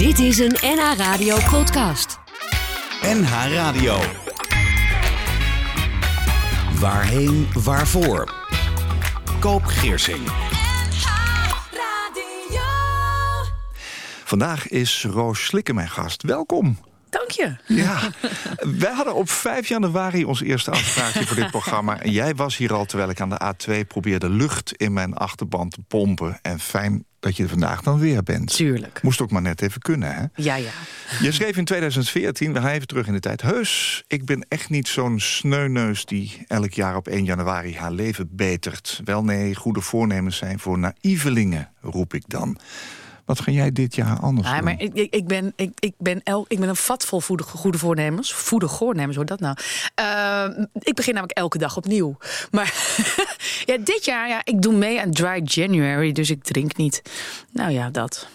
Dit is een NH Radio podcast. NH Radio. Waarheen, waarvoor? Koop Geersing. Vandaag is Roos Slikken mijn gast. Welkom. Dank je. Ja, wij hadden op 5 januari ons eerste afspraakje voor dit programma. En jij was hier al terwijl ik aan de A2 probeerde lucht in mijn achterband te pompen. En fijn dat je er vandaag dan weer bent. Tuurlijk. Moest ook maar net even kunnen, hè? Ja, ja. Je schreef in 2014, we gaan even terug in de tijd. Heus, ik ben echt niet zo'n sneuneus die elk jaar op 1 januari haar leven betert. Wel nee, goede voornemens zijn voor naïvelingen, roep ik dan. Wat ga jij dit jaar anders Ja, doen? maar ik, ik, ben, ik, ik, ben el, ik ben een vat vol voede, goede voornemens. Voede voornemens, hoor dat nou? Uh, ik begin namelijk elke dag opnieuw. Maar ja, dit jaar, ja, ik doe mee aan Dry January, dus ik drink niet. Nou ja, dat.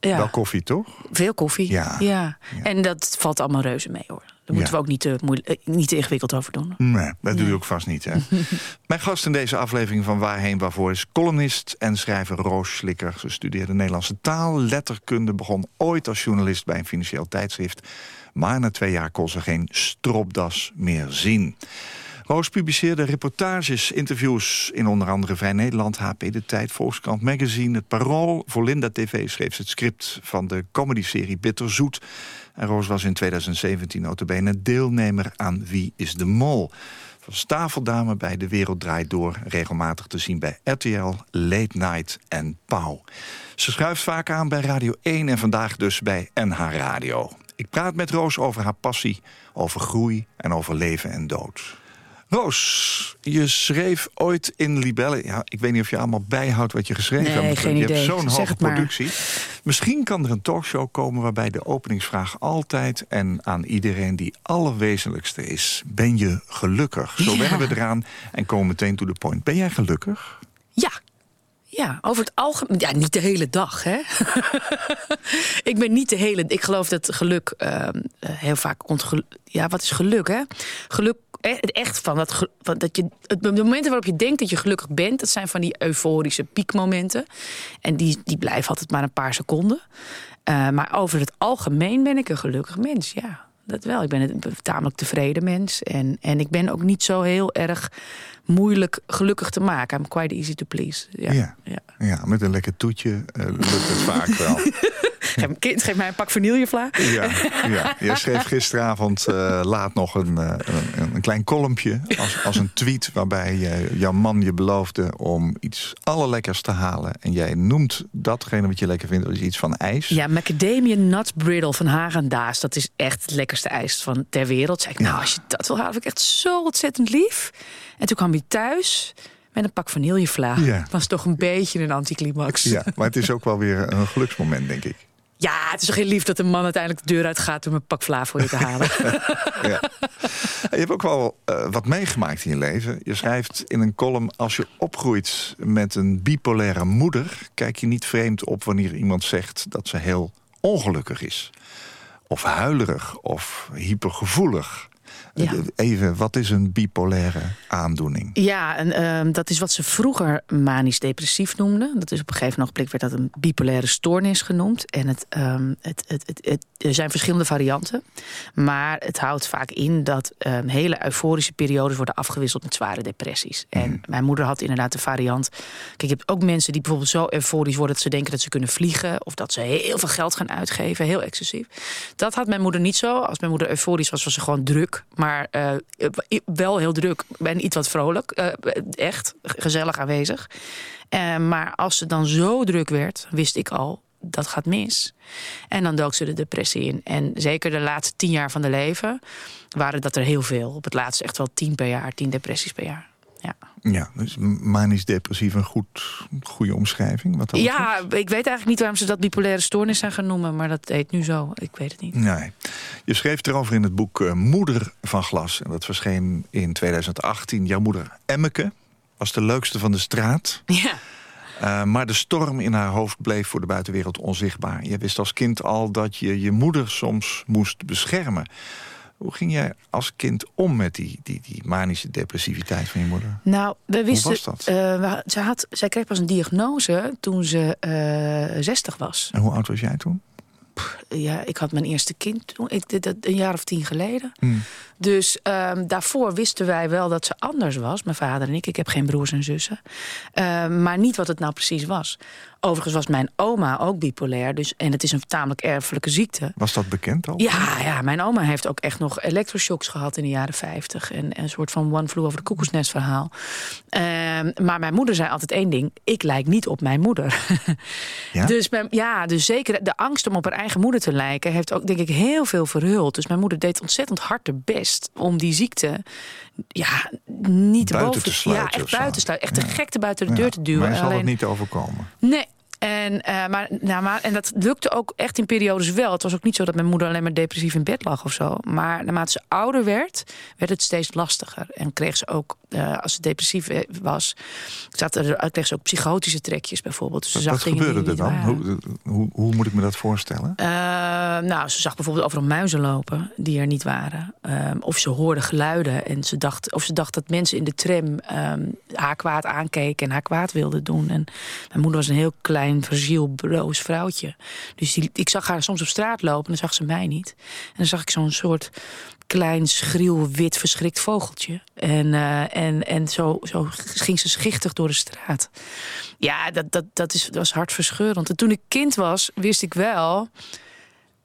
Ja. Wel koffie, toch? Veel koffie. Ja. ja. En dat valt allemaal reuze mee, hoor. Daar moeten Ja. we ook niet te, moeilijk, eh, niet te ingewikkeld over doen. Nee, dat doe je ook vast niet, hè? Mijn gast in deze aflevering van Waarheen Waarvoor is columnist en schrijver Roos Slikker. Ze studeerde Nederlandse taal, letterkunde, begon ooit als journalist bij een financieel tijdschrift. Maar na twee jaar kon ze geen stropdas meer zien. Roos publiceerde reportages, interviews in onder andere Vrij Nederland, HP De Tijd, Volkskrant Magazine, Het Parool. Voor Linda TV schreef ze het script van de comedyserie Bitterzoet. En Roos was in 2017 notabene deelnemer aan Wie is de Mol? Van stafeldame bij De Wereld Draait Door... regelmatig te zien bij RTL, Late Night en Pauw. Ze schuift vaak aan bij Radio 1 en vandaag dus bij NH Radio. Ik praat met Roos over haar passie, over groei en over leven en dood. Roos, je schreef ooit in Libelle... Ja, ik weet niet of je allemaal bijhoudt wat je geschreven Nee, hebt. geen je idee. hebt zo'n hoge maar. productie. Misschien kan er een talkshow komen waarbij de openingsvraag altijd... en aan iedereen die allerwezenlijkste is... ben je gelukkig? Zo Ja. wennen we eraan en komen meteen to the point. Ben jij gelukkig? Ja. Ja, over het algemeen. Ja, niet de hele dag, hè? ik ben niet de hele. Ik geloof dat geluk ehm, eh, heel vaak Ja, wat is geluk, hè? Geluk, echt van dat. Van dat je, het, de momenten waarop je denkt dat je gelukkig bent, dat zijn van die euforische piekmomenten. En die, die blijven altijd maar een paar seconden. Eh, maar over het algemeen ben ik een gelukkig mens, ja. Dat wel. Ik ben een tamelijk tevreden mens. En, en ik ben ook niet zo heel erg moeilijk gelukkig te maken. I'm quite easy to please. Ja. Ja. ja. Ja, met een lekker toetje eh, lukt het vaak wel. Geef, kind, geef mij een pak vanillevla. Ja, ja. Je schreef gisteravond eh, laat nog een, eh, een, een klein kolompje als, als een tweet... waarbij je, jouw man je beloofde om iets allerlekkers te halen. En jij noemt datgene wat je lekker vindt, dat is iets van ijs. Ja, macadamia nut brittle van Hagen Daas. Dat is echt het lekkerste ijs van ter wereld. Zei ik, nou, als je dat wil halen, vind ik echt zo ontzettend lief. En toen kwam hij thuis met een pak vanillevla. Ja. Was toch een beetje een anticlimax. Ja, maar het is ook wel weer een geluksmoment, denk ik. Ja, het is toch heel lief dat een man uiteindelijk de deur uitgaat... om een pak vla voor je te halen. Ja. Je hebt ook wel eh, wat meegemaakt in je leven. Je schrijft in een column... als je opgroeit met een bipolaire moeder... kijk je niet vreemd op wanneer iemand zegt dat ze heel ongelukkig is. Of huilerig of hypergevoelig. Ja. Eh, Even, wat is een bipolaire aandoening? Ja, en ehm, dat is wat ze vroeger manisch-depressief noemden. Dat is op een gegeven ogenblik werd dat een bipolaire stoornis genoemd. En het, ehm, het, het, het, het- er zijn verschillende varianten. Maar het houdt vaak in dat ehm, hele euforische periodes worden afgewisseld met zware depressies. En mijn moeder had inderdaad de variant. Kijk, je hebt ook mensen die bijvoorbeeld zo euforisch worden dat ze denken dat ze kunnen vliegen. Of dat ze heel veel geld gaan uitgeven, heel excessief. Dat had mijn moeder niet zo. Als mijn moeder euforisch was, was ze gewoon druk. Maar eh, wel heel druk en iets wat vrolijk. eh, echt gezellig aanwezig. Eh, maar als ze dan zo druk werd, wist ik al, dat gaat mis. En dan dook ze de depressie in. En zeker de laatste tien jaar van de leven waren dat er heel veel. Op het laatst echt wel tien per jaar, tien depressies per jaar. Ja, dus manisch-depressief een goed, goede omschrijving? Wat dat ja betreft? ik weet eigenlijk niet waarom ze dat bipolaire stoornis zijn gaan noemen. Maar dat heet nu zo. Ik weet het niet. Nee. Je schreef erover in het boek eh, Moeder van Glas. En dat verscheen in 2018. Jouw moeder Emmeke was de leukste van de straat. Ja. Eh, maar de storm in haar hoofd bleef voor de buitenwereld onzichtbaar. Je wist als kind al dat je je moeder soms moest beschermen. Hoe ging jij als kind om met die, die, die manische depressiviteit van je moeder? Nou, we wisten. was dat? eh, ze had, zij kreeg pas een diagnose toen ze eh 60 was. En hoe oud was jij toen? ja, ik had mijn eerste kind toen, ik, dat, een jaar of tien geleden. Hmm. Dus ehm, daarvoor wisten wij wel dat ze anders was, mijn vader en ik. Ik heb geen broers en zussen. Ehm, maar niet wat het nou precies was. Overigens was mijn oma ook bipolair. Dus, en het is een tamelijk erfelijke ziekte. Was dat bekend al? Ja, ja, mijn oma heeft ook echt nog elektroshocks gehad in de jaren 50. En een soort van one flew over de koekoesnest verhaal. Ehm, maar mijn moeder zei altijd één ding. Ik lijk niet op mijn moeder. Ja? Dus, mijn, ja, dus zeker de angst om op haar eigen moeder te lijken... heeft ook denk ik heel veel verhuld. Dus mijn moeder deed ontzettend hard haar best... om die ziekte ja, niet Buiten boven te sluiten Ja, echt buiten te sluiten. Echt de Ja. gekte buiten de Ja, deur te duwen. Maar zal Alleen- het niet overkomen. Nee. En, eh, maar, nou, maar, en dat lukte ook echt in periodes wel. Het was ook niet zo dat mijn moeder alleen maar depressief in bed lag of zo. Maar naarmate ze ouder werd, werd het steeds lastiger. En kreeg ze ook, eh, als ze depressief was, zat er, kreeg ze ook psychotische trekjes bijvoorbeeld. Dus ze Wat, zag wat gebeurde er dan? Hoe, hoe, hoe moet ik me dat voorstellen? Eh, nou, ze zag bijvoorbeeld overal muizen lopen die er niet waren. Ehm, of ze hoorde geluiden en ze dacht, of ze dacht dat mensen in de tram ehm, haar kwaad aankeken en haar kwaad wilden doen. En mijn moeder was een heel klein, verziel, broos vrouwtje. Dus die, ik zag haar soms op straat lopen en dan zag ze mij niet. En dan zag ik zo'n soort klein, schriel, wit, verschrikt vogeltje. En, eh, en, en zo, zo ging ze schichtig door de straat. Ja, dat, dat, dat, is, was hartverscheurend. En toen ik kind was, wist ik wel...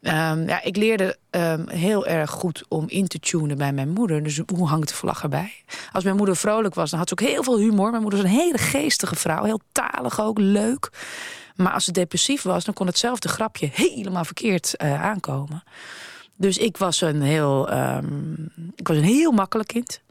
Ehm, ja, ik leerde ehm, heel erg goed om in te tunen bij mijn moeder. Dus hoe hangt de vlag erbij? Als mijn moeder vrolijk was, dan had ze ook heel veel humor. Mijn moeder was een hele geestige vrouw. Heel talig ook, leuk. Maar als ze depressief was, dan kon hetzelfde grapje helemaal verkeerd eh, aankomen. Dus ik was een heel, ehm, ik was een heel makkelijk kind.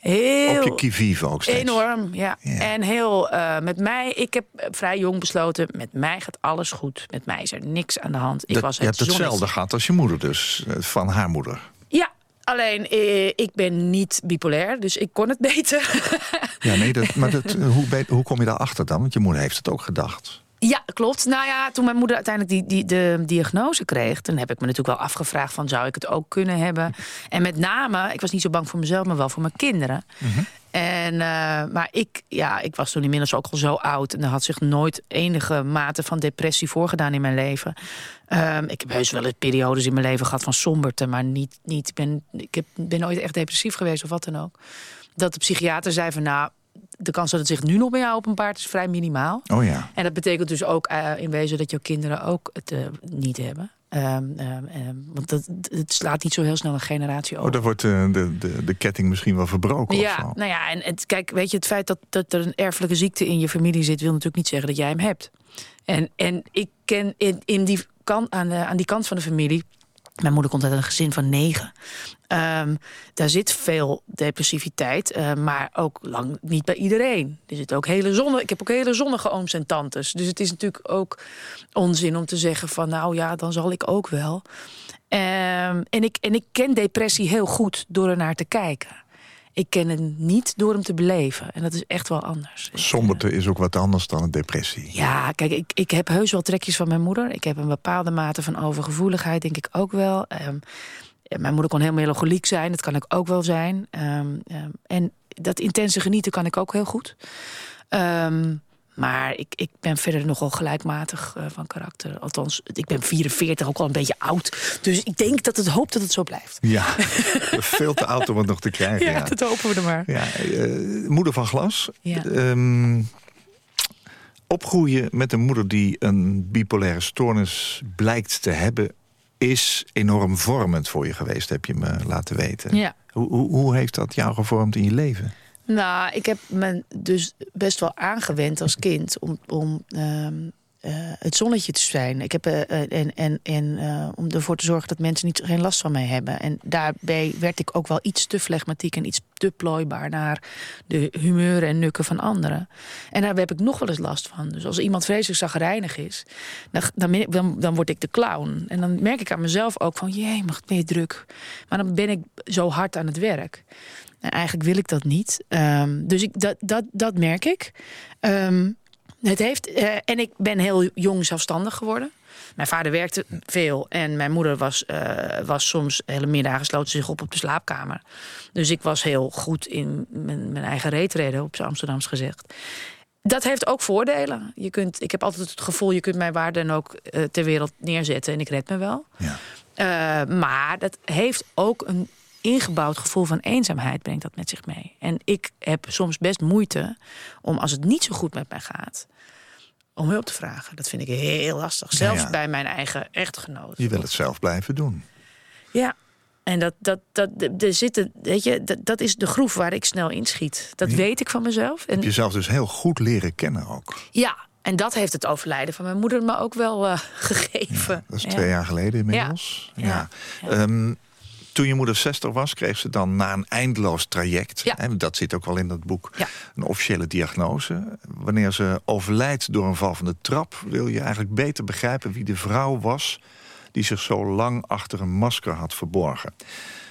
Heel Op je kivive ook steeds. Enorm, ja. Ja. En heel eh, met mij, ik heb eh, vrij jong besloten, met mij gaat alles goed. Met mij is er niks aan de hand. Ik Dat, was je hebt het hetzelfde gehad als je moeder dus. eh, Van haar moeder. Ja, alleen ik ben niet bipolair, dus ik kon het beter. Ja, nee, dat, maar dat, hoe, hoe kom je daarachter dan? Want je moeder heeft het ook gedacht. Ja, klopt. Nou ja, toen mijn moeder uiteindelijk die, die, de diagnose kreeg... toen heb ik me natuurlijk wel afgevraagd van... zou ik het ook kunnen hebben? En met name, ik was niet zo bang voor mezelf... maar wel voor mijn kinderen. En, eh, maar ik, ja, ik was toen inmiddels ook al zo oud... en er had zich nooit enige mate van depressie voorgedaan in mijn leven. Ehm, ik heb heus wel eens periodes in mijn leven gehad van somberte... maar niet, niet, ik, ben, ik heb, ben nooit echt depressief geweest of wat dan ook. Dat de psychiater zei van... nou, de kans dat het zich nu nog bij jou openbaart is vrij minimaal. Oh ja. En dat betekent dus ook eh, in wezen dat jouw kinderen ook het eh, niet hebben. Ehm, ehm, ehm, want dat, het slaat niet zo heel snel een generatie Oh, over. dan wordt eh, de, de, de ketting misschien wel verbroken of ja, zo. nou ja, en het, kijk, weet je, het feit dat, dat er een erfelijke ziekte in je familie zit, wil natuurlijk niet zeggen dat jij hem hebt. En, en ik ken in, in die kant, aan, de, aan die kant van de familie. Mijn moeder komt uit een gezin van negen. Ehm, daar zit veel depressiviteit, eh, maar ook lang niet bij iedereen. Er zit ook hele zonne, ik heb ook hele zonnige ooms en tantes. Dus het is natuurlijk ook onzin om te zeggen van... nou ja, dan zal ik ook wel. Ehm, en, ik, en ik ken depressie heel goed door er naar te kijken. Ik ken het niet door hem te beleven. En dat is echt wel anders. Somberte is ook wat anders dan een depressie. Ja, kijk, ik, ik heb heus wel trekjes van mijn moeder. Ik heb een bepaalde mate van overgevoeligheid, denk ik ook wel. Ehm, mijn moeder kon heel melancholiek zijn, dat kan ik ook wel zijn. Ehm, ehm, en dat intense genieten kan ik ook heel goed. Ehm, maar ik, ik ben verder nogal gelijkmatig eh, van karakter. Althans, ik ben 44, ook al een beetje oud. Dus ik denk dat het hoop dat het zo blijft. Ja, veel te oud om het nog te krijgen. Ja, Ja, dat hopen we er maar. Ja, eh, moeder van glas. Ja. Ehm, opgroeien met een moeder die een bipolaire stoornis blijkt te hebben... is enorm vormend voor je geweest, heb je me laten weten. Ja. Hoe, hoe, hoe heeft dat jou gevormd in je leven? Nou, ik heb me dus best wel aangewend als kind om, om ehm, eh, het zonnetje te zijn. Ik heb, eh, eh, en en, en om ervoor te zorgen dat mensen niet, geen last van mij hebben. En daarbij werd ik ook wel iets te flegmatiek en iets te plooibaar naar de humeuren en nukken van anderen. En daar heb ik nog wel eens last van. Dus als iemand vreselijk zagrijnig is, dan, dan, dan, word ik de clown. En dan merk ik aan mezelf ook van, jee, mag ben je druk. Maar dan ben ik zo hard aan het werk. En eigenlijk wil ik dat niet. Ehm, dus ik, dat, dat, dat merk ik. Ehm, het heeft, eh, en ik ben heel jong zelfstandig geworden. Mijn vader werkte veel en mijn moeder was, eh, was soms hele middagen sloot ze zich op op de slaapkamer. Dus ik was heel goed in mijn, mijn eigen reetreden, op z'n Amsterdams gezegd. Dat heeft ook voordelen. Je kunt, ik heb altijd het gevoel, je kunt mijn waarde dan ook uh, ter wereld neerzetten en ik red me wel. Ja. Maar dat heeft ook een ingebouwd gevoel van eenzaamheid, brengt dat met zich mee. En ik heb soms best moeite om, als het niet zo goed met mij gaat, om hulp te vragen. Dat vind ik heel lastig. Zelfs ja. bij mijn eigen echtgenoot. Je wil het zelf blijven doen. Ja. En dat, dat, dat, er zitten, weet je, dat, dat is de groef waar ik snel inschiet. Dat Ja. weet ik van mezelf. En Heb je jezelf dus heel goed leren kennen ook. ja, en dat heeft het overlijden van mijn moeder me ook wel eh, gegeven. Dat is twee jaar geleden inmiddels. Ja. Ja. Toen je moeder 60 was, kreeg ze dan na een eindeloos traject... Ja. hè, dat zit ook wel in dat boek, Ja. een officiële diagnose. Wanneer ze overlijdt door een val van de trap... wil je eigenlijk beter begrijpen wie de vrouw was... die zich zo lang achter een masker had verborgen.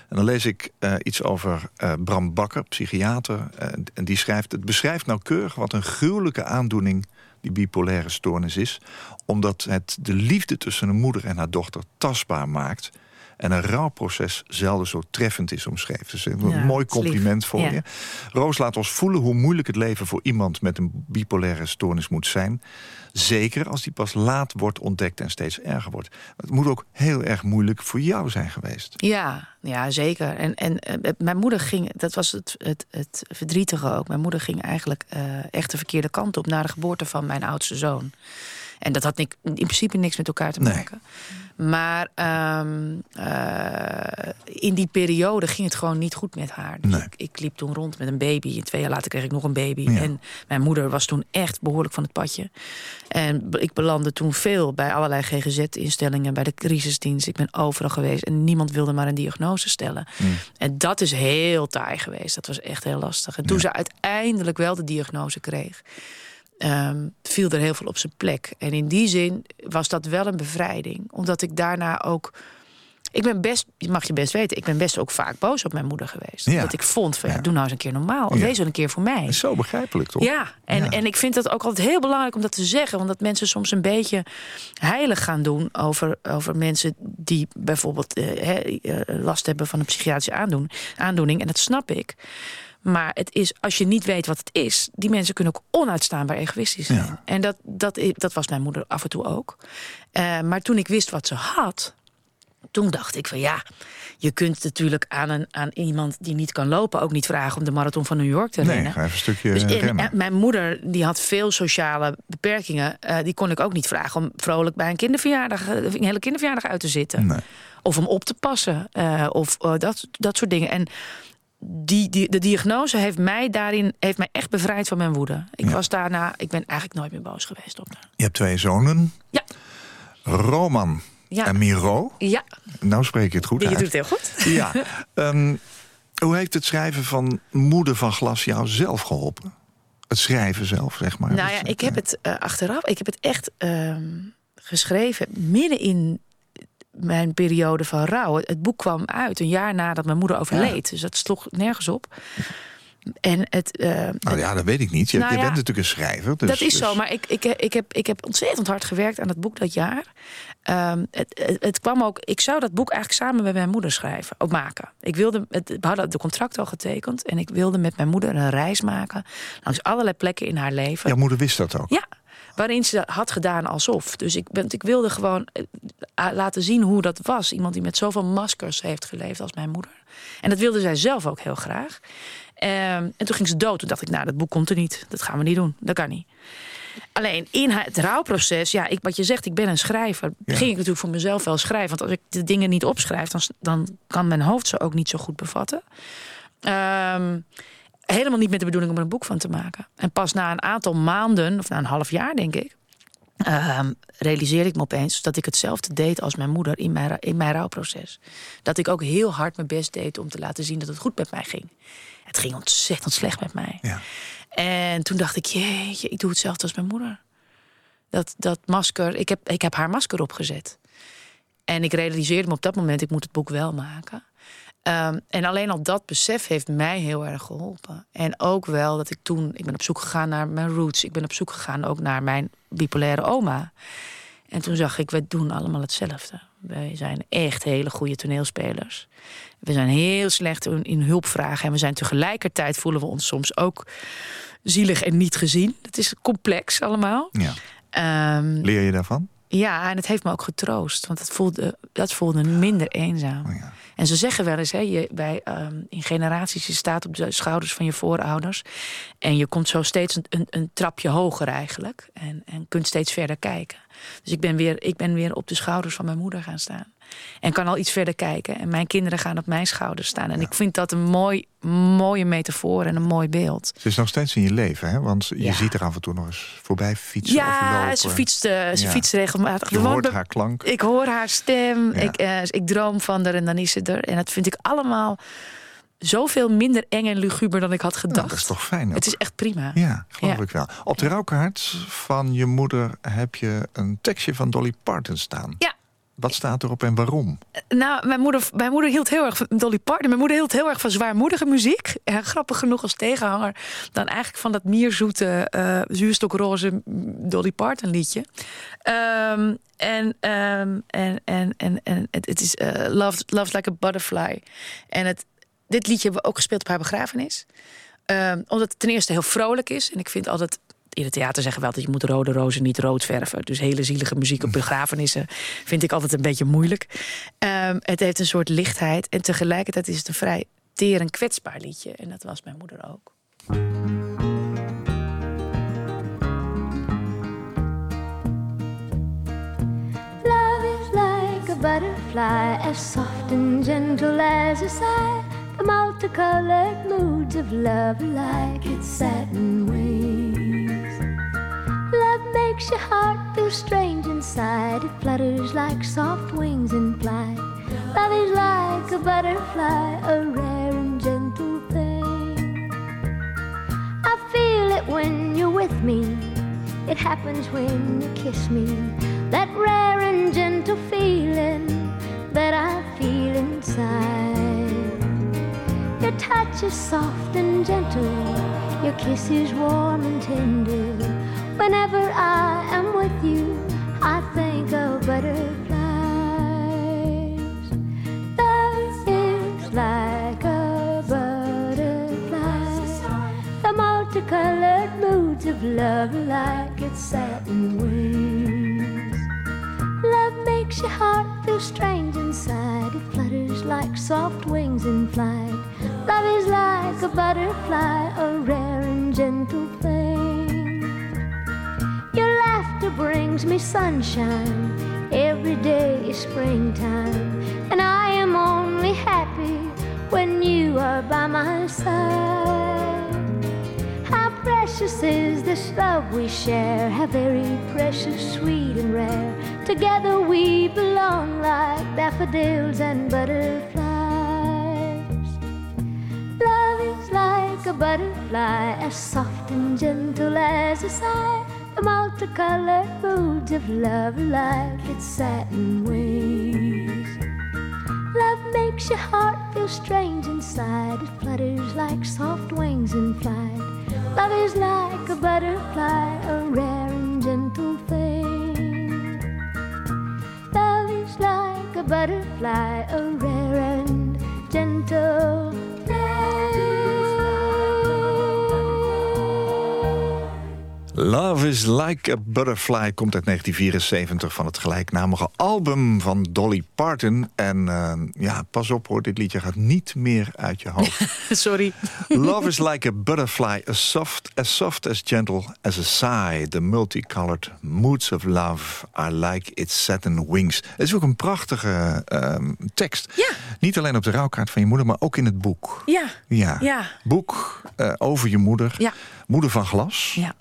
En dan lees ik eh, iets over eh, Bram Bakker, psychiater. eh, en die schrijft... Het beschrijft nauwkeurig wat een gruwelijke aandoening... die bipolaire stoornis is... omdat het de liefde tussen een moeder en haar dochter tastbaar maakt... en een rouwproces zelden zo treffend is omschreven. Dus een Ja, mooi compliment voor Ja. je. Roos laat ons voelen hoe moeilijk het leven voor iemand... met een bipolaire stoornis moet zijn. Zeker als die pas laat wordt ontdekt en steeds erger wordt. Het moet ook heel erg moeilijk voor jou zijn geweest. Ja, ja zeker. En, en eh, mijn moeder ging, dat was het, het, het verdrietige ook. Mijn moeder ging eigenlijk eh, echt de verkeerde kant op naar de geboorte van mijn oudste zoon. En dat had nik- in principe niks met elkaar te Nee. maken. Maar ehm, eh, in die periode ging het gewoon niet goed met haar. Dus Nee. ik, ik liep toen rond met een baby. En twee jaar later kreeg ik nog een baby. Ja. En mijn moeder was toen echt behoorlijk van het padje. En ik belandde toen veel bij allerlei GGZ-instellingen, bij de crisisdienst. Ik ben overal geweest en niemand wilde maar een diagnose stellen. Hmm. En dat is heel taai geweest. Dat was echt heel lastig. En toen ze uiteindelijk wel de diagnose kreeg, ehm, viel er heel veel op zijn plek. En in die zin was dat wel een bevrijding. Omdat ik daarna ook. Ik ben best, je mag je best weten, ik ben best ook vaak boos op mijn moeder geweest. Ja. Omdat ik vond van ja, doe nou eens een keer normaal. Ja. Wees wel een keer voor mij. Dat is zo begrijpelijk, toch? Ja, en, Ja. en ik vind het ook altijd heel belangrijk om dat te zeggen. Want dat mensen soms een beetje heilig gaan doen over, over mensen die bijvoorbeeld eh, eh, last hebben van een psychiatrische aandoen, aandoening. En dat snap ik. Maar het is, als je niet weet wat het is, die mensen kunnen ook onuitstaanbaar egoïstisch zijn. Ja. En dat, dat, dat was mijn moeder af en toe ook. Eh, maar toen ik wist wat ze had, toen dacht ik van ja, je kunt natuurlijk aan, een, aan iemand die niet kan lopen ook niet vragen om de marathon van New York te Nee, rennen. ga even een stukje Dus remmen. en mijn moeder die had veel sociale beperkingen. eh, die kon ik ook niet vragen om vrolijk bij een kinderverjaardag, eh, een hele kinderverjaardag uit te zitten. Nee. Of om op te passen. eh, of eh, dat, dat soort dingen. En die, die, de diagnose heeft mij daarin heeft mij echt bevrijd van mijn woede. Ik Ja. was daarna, ik ben eigenlijk nooit meer boos geweest op haar. Je hebt twee zonen. Ja. Roman Ja. en Miro. Ja, Nou spreek je het goed je uit. doet het heel goed. Ja. Ehm, hoe heeft het schrijven van Moeder van Glas jou zelf geholpen? Het schrijven zelf, zeg maar. Nou ja, ik heb het eh, achteraf, ik heb het echt ehm, geschreven midden in mijn periode van rouw. Het boek kwam uit een jaar nadat mijn moeder overleed. Dus dat sloeg nergens op. En het, eh, Nou ja, dat weet ik niet. Je, Nou je ja, bent natuurlijk een schrijver. Dus, dat is zo, dus- maar ik, ik, ik, heb, ik heb ontzettend hard gewerkt aan het boek dat jaar. Ehm, het, het, het kwam ook, ik zou dat boek eigenlijk samen met mijn moeder schrijven, ook maken. Ik wilde, het, we hadden de contract al getekend en ik wilde met mijn moeder een reis maken langs allerlei plekken in haar leven. Jouw moeder wist dat ook. Ja, waarin ze had gedaan alsof. Dus ik, ben, ik wilde gewoon eh, laten zien hoe dat was. Iemand die met zoveel maskers heeft geleefd als mijn moeder. En dat wilde zij zelf ook heel graag. Ehm, en toen ging ze dood. Toen dacht ik, nou, dat boek komt er niet. Dat gaan we niet doen. Dat kan niet. Alleen in het rouwproces, ja, ik, wat je zegt, ik ben een schrijver. Ja. Ging ik natuurlijk voor mezelf wel schrijven. Want als ik de dingen niet opschrijf, dan, dan kan mijn hoofd ze ook niet zo goed bevatten. Ehm, helemaal niet met de bedoeling om er een boek van te maken. En pas na een aantal maanden, of na een half jaar denk ik, ehm, realiseerde ik me opeens dat ik hetzelfde deed als mijn moeder in mijn, in mijn rouwproces. Dat ik ook heel hard mijn best deed om te laten zien dat het goed met mij ging. Het ging ontzettend slecht met mij. Ja. En toen dacht ik, jeetje, ik doe hetzelfde als mijn moeder. Dat, dat masker, ik heb, ik heb haar masker opgezet. En ik realiseerde me op dat moment, ik moet het boek wel maken. Ehm, en alleen al dat besef heeft mij heel erg geholpen. En ook wel dat ik toen, ik ben op zoek gegaan naar mijn roots. Ik ben op zoek gegaan ook naar mijn bipolaire oma. En toen zag ik, we doen allemaal hetzelfde. Wij zijn echt hele goede toneelspelers. We zijn heel slecht in, in hulpvragen. En we zijn tegelijkertijd voelen we ons soms ook zielig en niet gezien. Het is complex allemaal. Ja. Ehm, Leer je daarvan? Ja, en het heeft me ook getroost. Want het voelde, dat voelde minder eenzaam. Oh ja. En ze zeggen wel eens, hè, je, bij, ehm, in generaties, je staat op de schouders van je voorouders. En je komt zo steeds een, een, een trapje hoger eigenlijk. En, en kunt steeds verder kijken. Dus ik ben, weer, ik ben weer op de schouders van mijn moeder gaan staan. En kan al iets verder kijken. En mijn kinderen gaan op mijn schouders staan. En ik vind dat een mooi, mooie metafoor en een mooi beeld. Ze is nog steeds in je leven, hè? Want je Ja. ziet er af en toe nog eens voorbij fietsen of Ja, ze fietst, ze Ja. fietst regelmatig. Je hoort haar klank. Ik hoor haar stem. Ik, eh, ik droom van haar en dan is ze er. En dat vind ik allemaal zoveel minder eng en luguber dan ik had Nou, gedacht. dat is toch fijn ook. Het is echt prima. Ja, geloof Ja. ik wel. Op de rouwkaart van je moeder heb je een tekstje van Dolly Parton staan. Ja. Wat staat erop en waarom? Nou, mijn moeder, mijn moeder hield heel erg van Dolly Parton. Mijn moeder hield heel erg van zwaarmoedige muziek. En grappig genoeg als tegenhanger dan eigenlijk van dat mierzoete, eh zuurstokroze Dolly Parton liedje. Ehm, en, ehm, en, en, en, en het, is eh Love, Love's Like a Butterfly. En het, dit liedje hebben we ook gespeeld op haar begrafenis. Ehm, omdat het ten eerste heel vrolijk is. En ik vind altijd. In het theater zeggen we altijd: je moet rode rozen niet rood verven. Dus hele zielige muziek op begrafenissen vind ik altijd een beetje moeilijk. Ehm, het heeft een soort lichtheid. En tegelijkertijd is het een vrij teer en kwetsbaar liedje. En dat was mijn moeder ook. Love is like a butterfly, as soft and gentle as a sigh. The multicolored moods of love like its satin wings. Love makes your heart feel strange inside. It flutters like soft wings in flight. Love is like a butterfly, a rare and gentle thing. I feel it when you're with me. It happens when you kiss me. That rare and gentle feeling that I feel inside. Your touch is soft and gentle. Your kiss is warm and tender. Whenever I am with you, I think of butterflies. Love is like a butterfly. The multicolored moods of love like its satin wings. Love makes your heart feel strange inside. It flutters like soft wings in flight. Love is like a butterfly, a rare and gentle brings me sunshine. Every day is springtime. And I am only happy when you are by my side. How precious is this love we share? How very precious, sweet, and rare. Together we belong like daffodils and butterflies. Love is like a butterfly, as soft and gentle as a sigh. The multicolored moods of love like its satin wings. Love makes your heart feel strange inside. It flutters like soft wings in flight. Love is like a butterfly, a rare and gentle thing. Love is like a butterfly, a rare Love is Like a Butterfly komt uit 1974 van het gelijknamige album van Dolly Parton. En eh, ja, pas op hoor, dit liedje gaat niet meer uit je hoofd. Sorry. Love is like a butterfly, as soft, as soft as gentle as a sigh. The multicolored moods of love are like its satin wings. Het is ook een prachtige ehm, tekst. Ja. Niet alleen op de rouwkaart van je moeder, maar ook in het boek. Ja. Ja. Ja. Boek eh, over je moeder. Ja. Moeder van glas. Ja.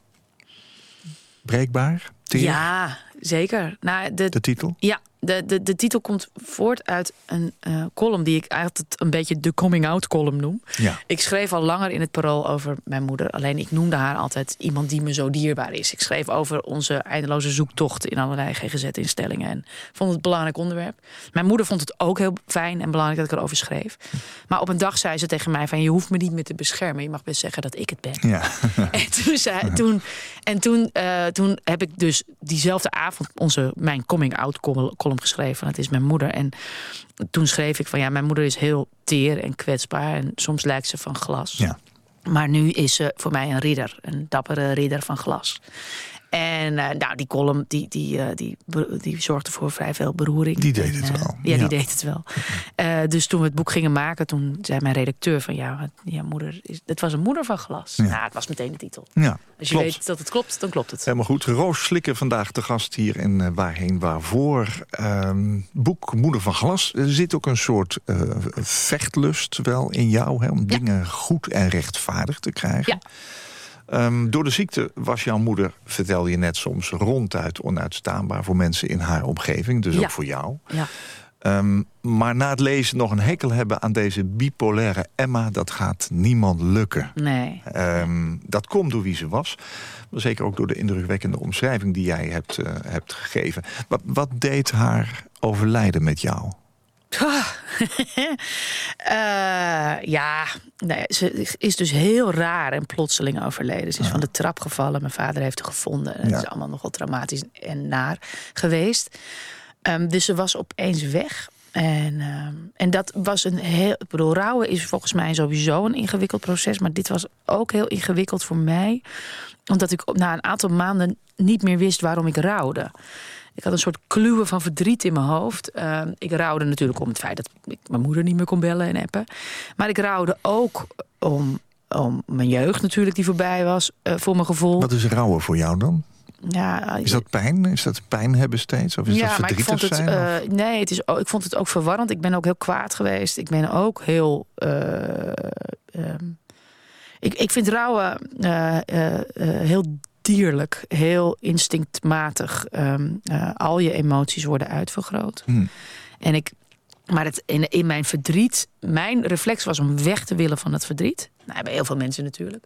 Breekbaar. Teer. Ja, zeker. Nou, de, De titel. Ja, de, de, de titel komt voort uit een eh, column die ik altijd een beetje de coming-out column noem. Ja. Ik schreef al langer in het parool over mijn moeder. Alleen ik noemde haar altijd iemand die me zo dierbaar is. Ik schreef over onze eindeloze zoektocht in allerlei GGZ-instellingen. En vond het een belangrijk onderwerp. Mijn moeder vond het ook heel fijn en belangrijk dat ik erover schreef. Maar op een dag zei ze tegen mij van... je hoeft me niet meer te beschermen. Je mag best zeggen dat ik het ben. Ja. En toen, zei, toen, en toen, eh, toen heb ik dus diezelfde avond onze, mijn coming-out column geschreven. Het is mijn moeder. En toen schreef ik van ja, mijn moeder is heel teer en kwetsbaar. En soms lijkt ze van glas. Ja. Maar nu is ze voor mij een ridder. Een dappere ridder van glas. En eh, nou, die column die, die, eh, die, die zorgde voor vrij veel beroering. Die deed het eh, wel. Ja, Ja. die deed het wel. Dus toen we het boek gingen maken, toen zei mijn redacteur van ja, ja moeder is, het was een moeder van glas. Ja. Nou, het was meteen de titel. Ja, Als je klopt. weet dat het klopt, dan klopt het. Helemaal goed. Roos Slikker vandaag de gast hier in Waarheen Waarvoor. Ehm, boek Moeder van Glas. Er zit ook een soort vechtlust wel in jou... Hè, om dingen goed en rechtvaardig te krijgen. Ja. Ehm, door de ziekte was jouw moeder, vertelde je net soms... ronduit onuitstaanbaar voor mensen in haar omgeving. Dus Ja. ook voor jou. Ja. Ehm, maar na het lezen nog een hekel hebben aan deze bipolaire Emma... dat gaat niemand lukken. Nee. Ehm, dat komt door wie ze was. Maar zeker ook door de indrukwekkende omschrijving die jij hebt, eh, hebt gegeven. Wat, wat deed haar overlijden met jou? Eh, ja, nee, ze is dus heel raar en plotseling overleden. Ze is van de trap gevallen. Mijn vader heeft haar gevonden. Het Ja. is allemaal nogal traumatisch en naar geweest. Ehm, dus ze was opeens weg. En, ehm, en dat was een heel. Ik bedoel, rouwen is volgens mij sowieso een ingewikkeld proces. Maar dit was ook heel ingewikkeld voor mij. Omdat ik na een aantal maanden niet meer wist waarom ik rouwde. Ik had een soort kluwen van verdriet in mijn hoofd. Ehm, ik rouwde natuurlijk om het feit dat ik mijn moeder niet meer kon bellen en appen. Maar ik rouwde ook om, om mijn jeugd natuurlijk die voorbij was, eh, voor mijn gevoel. Wat is rouwen voor jou dan? Ja, Is dat pijn? Is dat pijn hebben steeds? Of is dat maar ik verdrietig vond het, zijn? eh, nee, het is, ook- ik vond het ook verwarrend. Ik ben ook heel kwaad geweest. Ik ben ook heel. eh, ehm, ik, ik vind rouwen eh, eh, eh, heel dierlijk, heel instinctmatig. Eh, al je emoties worden uitvergroot. Hm. En ik, maar het, in, in mijn verdriet, mijn reflex was om weg te willen van het verdriet. Nou, bij heel veel mensen natuurlijk.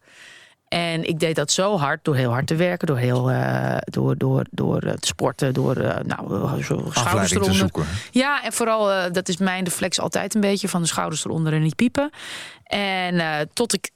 En ik deed dat zo hard door heel hard te werken, door, heel, eh, door, door, door eh, te sporten, door eh, nou, zo schouders Afleiding te eronder. zoeken. Ja, en vooral, dat is mijn reflex altijd een beetje van de schouders eronder en niet piepen. En tot ik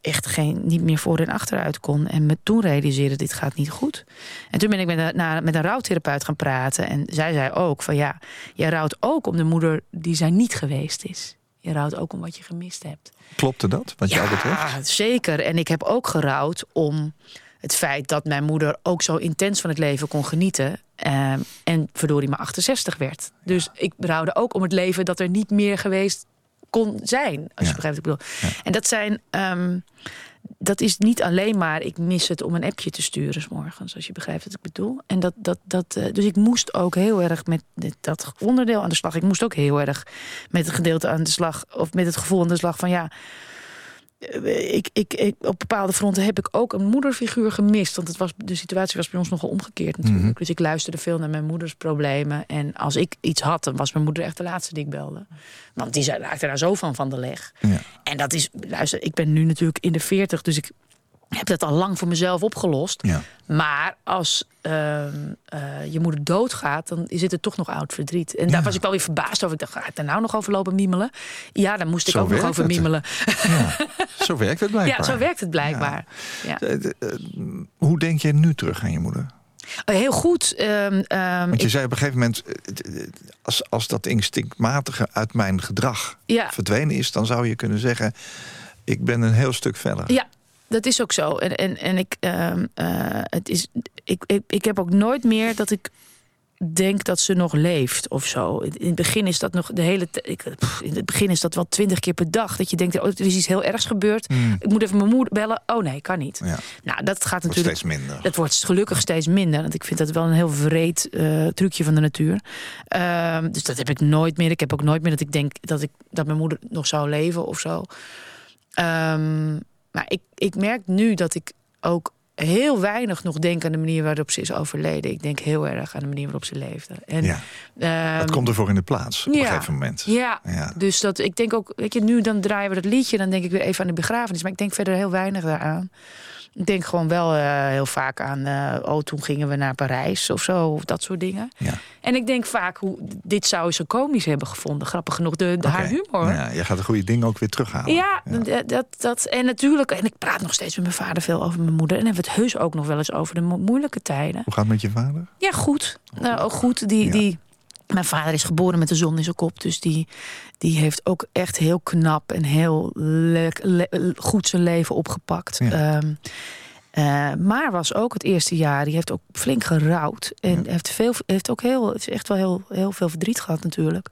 echt geen, niet meer voor en achteruit kon. En me toen realiseerde, dit gaat niet goed. En toen ben ik met een, na- met een rouwtherapeut gaan praten. En zij zei ook van ja, jij rouwt ook om de moeder die zij niet geweest is. Je rouwt ook om wat je gemist hebt. Klopte dat, wat jou betreft? Ja, zeker. En ik heb ook gerouwd om het feit dat mijn moeder ook zo intens van het leven kon genieten. ehm, en verdorie maar 68 werd. Dus ik rouwde ook om het leven dat er niet meer geweest kon zijn. Als Ja. je begrijpt wat ik bedoel. En dat zijn... ehm, dat is niet alleen maar ik mis het om een appje te sturen 's morgens, als je begrijpt wat ik bedoel. En dat, dat, dat, eh, dus ik moest ook heel erg met dat onderdeel aan de slag. Ik moest ook heel erg met het gedeelte aan de slag, of met het gevoel aan de slag van ja. Eh, Ik, ik, ik, op bepaalde fronten heb ik ook een moederfiguur gemist. Want het was, de situatie was bij ons nogal omgekeerd natuurlijk. Mhm. Dus ik luisterde veel naar mijn moeders problemen. En als ik iets had, dan was mijn moeder echt de laatste die ik belde. Want die raakte daar zo van van de leg. Ja. En dat is, luister, ik ben nu natuurlijk in de 40, dus ik heb dat al lang voor mezelf opgelost. Ja. Maar als ehm, eh, je moeder doodgaat, dan zit er toch nog oud verdriet. En daar was ik wel weer verbaasd over. Ik dacht, ga ik daar nou nog over lopen miemelen? Ja, daar moest ik Zo ook nog over het. miemelen. Zo werkt het blijkbaar. Ja, zo werkt het blijkbaar. Ja. Eh, eh, Hoe denk je nu terug aan je moeder? Heel goed. ehm, ehm, Want je ik- zei op een gegeven moment... als, als dat instinctmatige uit mijn gedrag ja, verdwenen is... dan zou je kunnen zeggen... ik ben een heel stuk verder. Ja, dat is ook zo. En, en, en ik, ehm, eh, het is, ik, ik, ik heb ook nooit meer dat ik denk dat ze nog leeft of zo. In het begin is dat nog de hele ik, pff, In het begin is dat wel twintig keer per dag. Dat je denkt, oh, er is iets heel ergs gebeurd. Hmm. Ik moet even mijn moeder bellen. Oh nee, kan niet. Ja, Nou, dat gaat wordt natuurlijk. steeds minder. Dat wordt gelukkig steeds minder. Want ik vind dat wel een heel vreed eh, trucje van de natuur. Ehm, dus dat heb ik nooit meer. Ik heb ook nooit meer dat ik denk dat, ik, dat mijn moeder nog zou leven of zo. Ehm, maar ik, ik merk nu dat ik ook heel weinig nog denk aan de manier waarop ze is overleden. Ik denk heel erg aan de manier waarop ze leefde. En, Ja. ehm, Het komt ervoor in de plaats op een gegeven moment. ja, Ja. dus dat ik denk ook, weet je, nu dan draaien we dat liedje, dan denk ik weer even aan de begrafenis. Maar ik denk verder heel weinig daaraan. Ik denk gewoon wel eh, heel vaak aan, eh, oh, toen gingen we naar Parijs of zo, of dat soort dingen. Ja. En ik denk vaak, hoe, dit zou ze komisch hebben gevonden. Grappig genoeg, de, de, haar humor. Ja, je gaat de goede dingen ook weer terughalen. Ja, Dat, dat, dat. En natuurlijk, en ik praat nog steeds met mijn vader veel over mijn moeder. En hebben we het heus ook nog wel eens over de mo- moeilijke tijden. Hoe gaat het met je vader? Ja, goed. Nou, ook goed. Die, Ja. die, mijn vader is geboren met de zon in zijn kop. Dus die, die heeft ook echt heel knap en heel goed zijn leven opgepakt. Ja. Ehm, eh, maar was ook het eerste jaar, die heeft ook flink gerouwd. En heeft, veel, heeft ook heel, het is echt wel heel, heel veel verdriet gehad natuurlijk.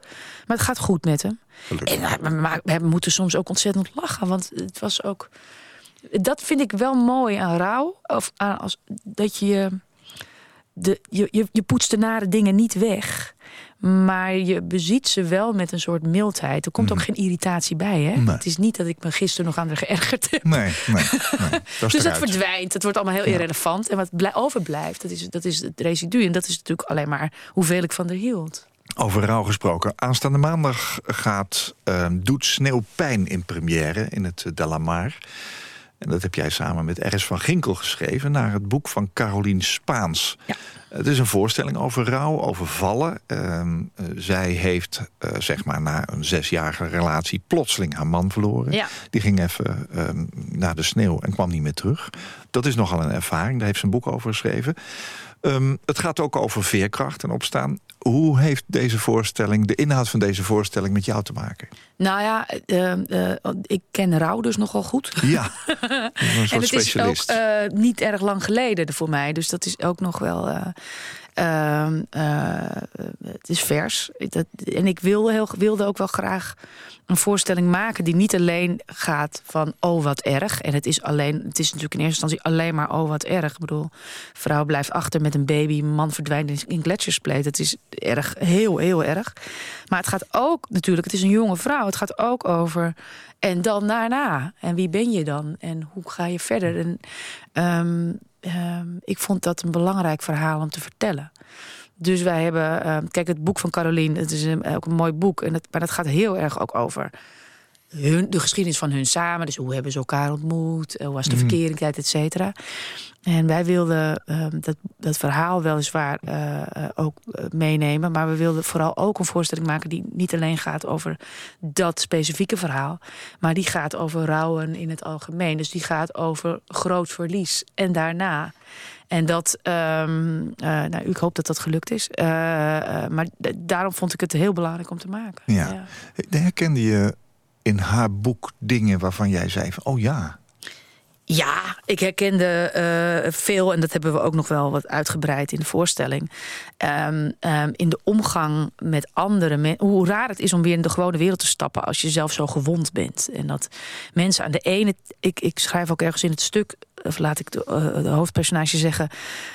Maar het gaat goed met hem. En, eh, maar we moeten soms ook ontzettend lachen. Want het was ook. Dat vind ik wel mooi aan rouw. Of aan als, dat je, de, je, je. Je poetst de nare dingen niet weg. Maar je beziet ze wel met een soort mildheid. Er komt ook geen irritatie bij. Hè? Nee. Het is niet dat ik me gisteren nog aan haar geërgerd heb. Nee, nee, nee. Dat Dus dat verdwijnt. Het wordt allemaal heel irrelevant. En wat blij- overblijft, dat is, dat is het residu. En dat is natuurlijk alleen maar hoeveel ik van haar hield. Over rouw gesproken. Aanstaande maandag gaat eh, Doet Sneeuwpijn in première in het uh, Delamar. En dat heb jij samen met R.S. van Ginkel geschreven... naar het boek van Carolien Spaans. Ja. Het is een voorstelling over rouw, over vallen. Ehm, eh, zij heeft, eh, zeg maar, na een zesjarige relatie... plotseling haar man verloren. Ja. Die ging even ehm, naar de sneeuw en kwam niet meer terug. Dat is nogal een ervaring, daar heeft ze een boek over geschreven. Ehm, het gaat ook over veerkracht en opstaan. Hoe heeft deze voorstelling, de inhoud van deze voorstelling... met jou te maken? Nou ja, eh, eh, ik ken rouw dus nogal goed. Ja, een soort En het specialist. is ook eh, niet erg lang geleden voor mij. Dus dat is ook nog wel. Eh, ehm, eh, het is vers. Dat, en ik wilde, heel, wilde ook wel graag een voorstelling maken die niet alleen gaat van oh wat erg. En het is alleen, het is natuurlijk in eerste instantie alleen maar oh wat erg. Ik bedoel, vrouw blijft achter met een baby, man verdwijnt in- in gletsjerspleet. Het is erg, heel, heel erg. Maar het gaat ook natuurlijk, het is een jonge vrouw. Het gaat ook over en dan daarna. En wie ben je dan? En hoe ga je verder? En ehm, ehm, ik vond dat een belangrijk verhaal om te vertellen. Dus wij hebben, ehm, kijk, het boek van Caroline, het is ook een mooi boek. En het, maar dat gaat heel erg ook over hun, de geschiedenis van hun samen. Dus hoe hebben ze elkaar ontmoet? eh, Hoe was de verkeringstijd, et cetera. En wij wilden ehm, dat, dat verhaal weliswaar eh, ook eh, meenemen. Maar we wilden vooral ook een voorstelling maken die niet alleen gaat over dat specifieke verhaal. Maar die gaat over rouwen in het algemeen. Dus die gaat over groot verlies. En daarna. En dat, ehm, eh, nou, ik hoop dat dat gelukt is. Maar daarom vond ik het heel belangrijk om te maken. Ja. Herkende je in haar boek dingen waarvan jij zei... Van, oh ja, Ja, ik herkende eh, veel, en dat hebben we ook nog wel wat uitgebreid in de voorstelling. Ehm, ehm, in de omgang met andere mensen. Hoe raar het is om weer in de gewone wereld te stappen als je zelf zo gewond bent. En dat mensen aan de ene. Ik, ik schrijf ook ergens in het stuk, of laat ik de, eh, de hoofdpersonage zeggen.